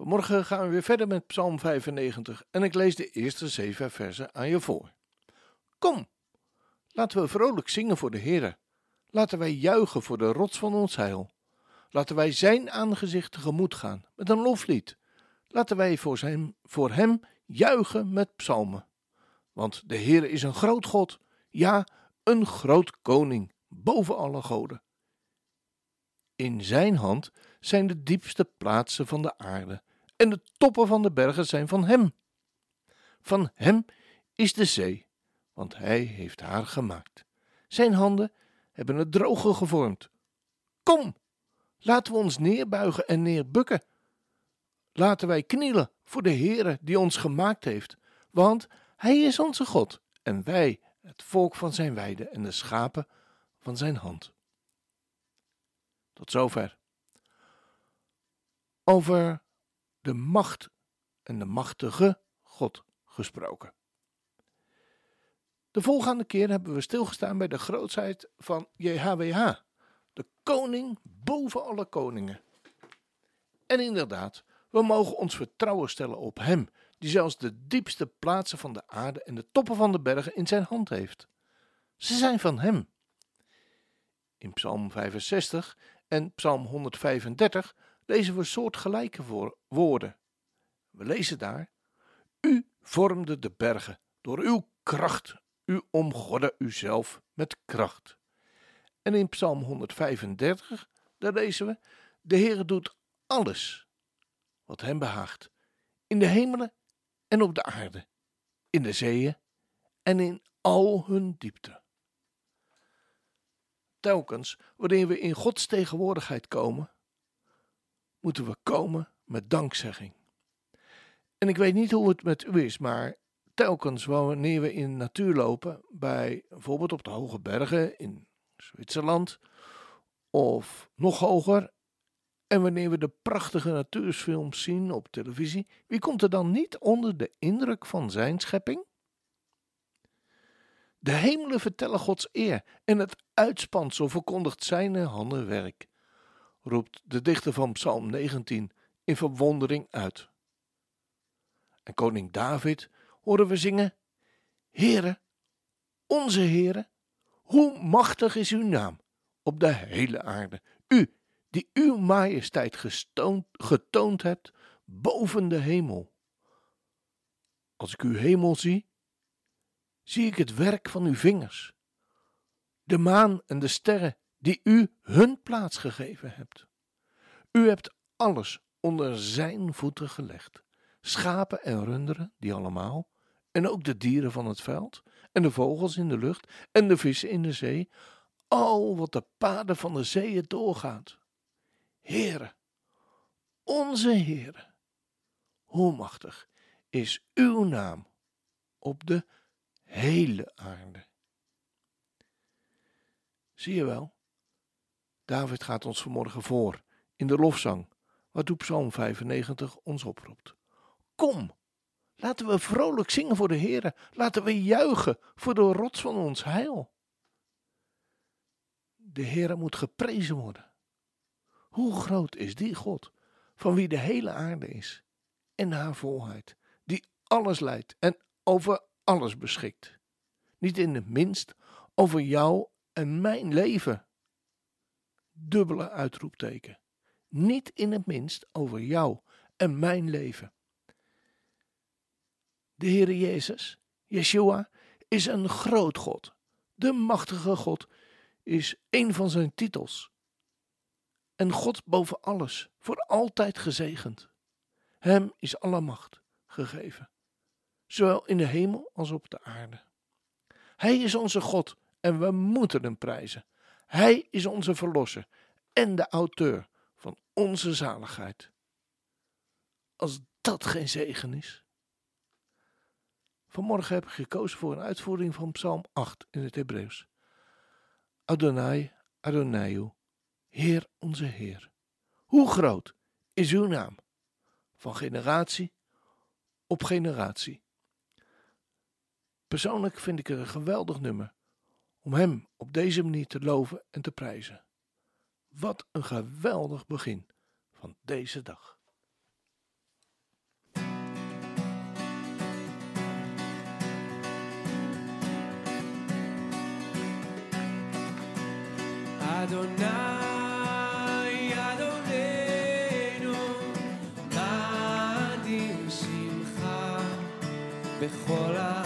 Vanmorgen gaan we weer verder met Psalm 95 en ik lees de eerste zeven versen aan je voor. Kom, laten we vrolijk zingen voor de Heere. Laten wij juichen voor de rots van ons heil. Laten wij zijn aangezicht tegemoet gaan met een loflied. Laten wij voor, zijn, voor hem juichen met psalmen. Want de Heere is een groot God, ja, een groot koning, boven alle goden. In zijn hand zijn de diepste plaatsen van de aarde en de toppen van de bergen zijn van hem. Van hem is de zee, want hij heeft haar gemaakt. Zijn handen hebben het droge gevormd. Kom, laten we ons neerbuigen en neerbukken. Laten wij knielen voor de Heere die ons gemaakt heeft, want hij is onze God en wij het volk van zijn weide en de schapen van zijn hand. Tot zover. Over de macht en de machtige God gesproken. De volgende keer hebben we stilgestaan bij de grootheid van JHWH, de koning boven alle koningen. En inderdaad, we mogen ons vertrouwen stellen op Hem, die zelfs de diepste plaatsen van de aarde en de toppen van de bergen in zijn hand heeft. Ze zijn van Hem. In Psalm 65 en Psalm 135 lezen we soortgelijke woorden. We lezen daar: U vormde de bergen door uw kracht, u omgodde uzelf met kracht. En in Psalm 135, daar lezen we: De Heer doet alles wat hem behaagt, in de hemelen en op de aarde, in de zeeën en in al hun diepte. Telkens wanneer we in Gods tegenwoordigheid komen, moeten we komen met dankzegging. En ik weet niet hoe het met u is, maar telkens wanneer we in de natuur lopen, bij bijvoorbeeld op de hoge bergen in Zwitserland of nog hoger, en wanneer we de prachtige natuursfilms zien op televisie, wie komt er dan niet onder de indruk van zijn schepping? De hemelen vertellen Gods eer en het uitspansel verkondigt zijn handenwerk roept de dichter van Psalm 19 in verwondering uit. En koning David horen we zingen: Heere, onze Heere, hoe machtig is uw naam op de hele aarde, u die uw majesteit getoond hebt boven de hemel. Als ik uw hemel zie, zie ik het werk van uw vingers, de maan en de sterren die u hun plaats gegeven hebt. U hebt alles onder zijn voeten gelegd. Schapen en runderen, die allemaal, en ook de dieren van het veld, en de vogels in de lucht, en de vissen in de zee, al wat de paden van de zeeën doorgaat. Heere, onze Heere, hoe machtig is uw naam op de hele aarde. Zie je wel, David gaat ons vanmorgen voor in de lofzang, waartoe Psalm 95 ons oproept. Kom, laten we vrolijk zingen voor de Heere, laten we juichen voor de rots van ons heil. De Heere moet geprezen worden. Hoe groot is die God, van wie de hele aarde is en haar volheid, die alles leidt en over alles beschikt. Niet in het minst over jou en mijn leven dubbele uitroepteken. Niet in het minst over jou en mijn leven. De Heere Jezus, Yeshua, is een groot God. De machtige God is een van zijn titels. En God boven alles, voor altijd gezegend. Hem is alle macht gegeven, zowel in de hemel als op de aarde. Hij is onze God en we moeten hem prijzen. Hij is onze verlosser en de auteur van onze zaligheid. Als dat geen zegen is. Vanmorgen heb ik gekozen voor een uitvoering van Psalm 8 in het Hebreeuws. Adonai, Adonai, Heer onze Heer. Hoe groot is uw naam? Van generatie op generatie. Persoonlijk vind ik het een geweldig nummer om Hem op deze manier te loven en te prijzen. Wat een geweldig begin van deze dag. Adonai, Adonenu, מאדיר שמך בכל הארץ,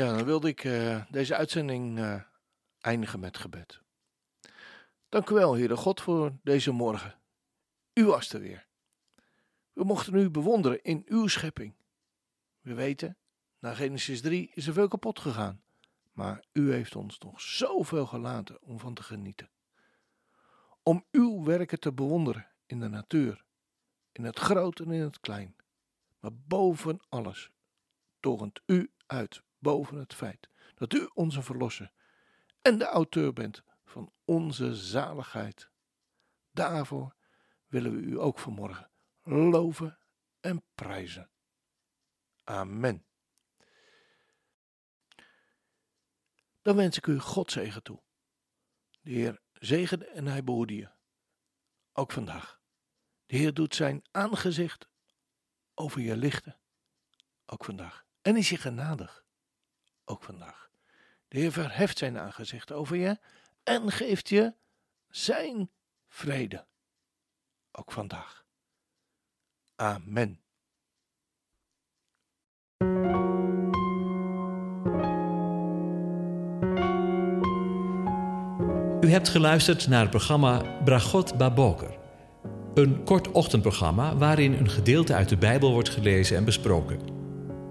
Ja, dan wilde ik eh, deze uitzending eh, eindigen met gebed. Dank u wel, Heere God, voor deze morgen. U was er weer. We mochten u bewonderen in uw schepping. We weten, na Genesis 3 is er veel kapot gegaan. Maar u heeft ons nog zoveel gelaten om van te genieten. Om uw werken te bewonderen in de natuur, in het groot en in het klein. Maar boven alles torent u uit, boven het feit dat u onze verlosser en de auteur bent van onze zaligheid. Daarvoor willen we u ook vanmorgen loven en prijzen. Amen. Dan wens ik u God zegen toe. De Heer zegene en hij behoede je. Ook vandaag. De Heer doet zijn aangezicht over je lichten. Ook vandaag. En is je genadig. Ook vandaag. De Heer verheft zijn aangezicht over je en geeft je zijn vrede. Ook vandaag. Amen. U hebt geluisterd naar het programma Bragot Baboker. Een kort ochtendprogramma waarin een gedeelte uit de Bijbel wordt gelezen en besproken.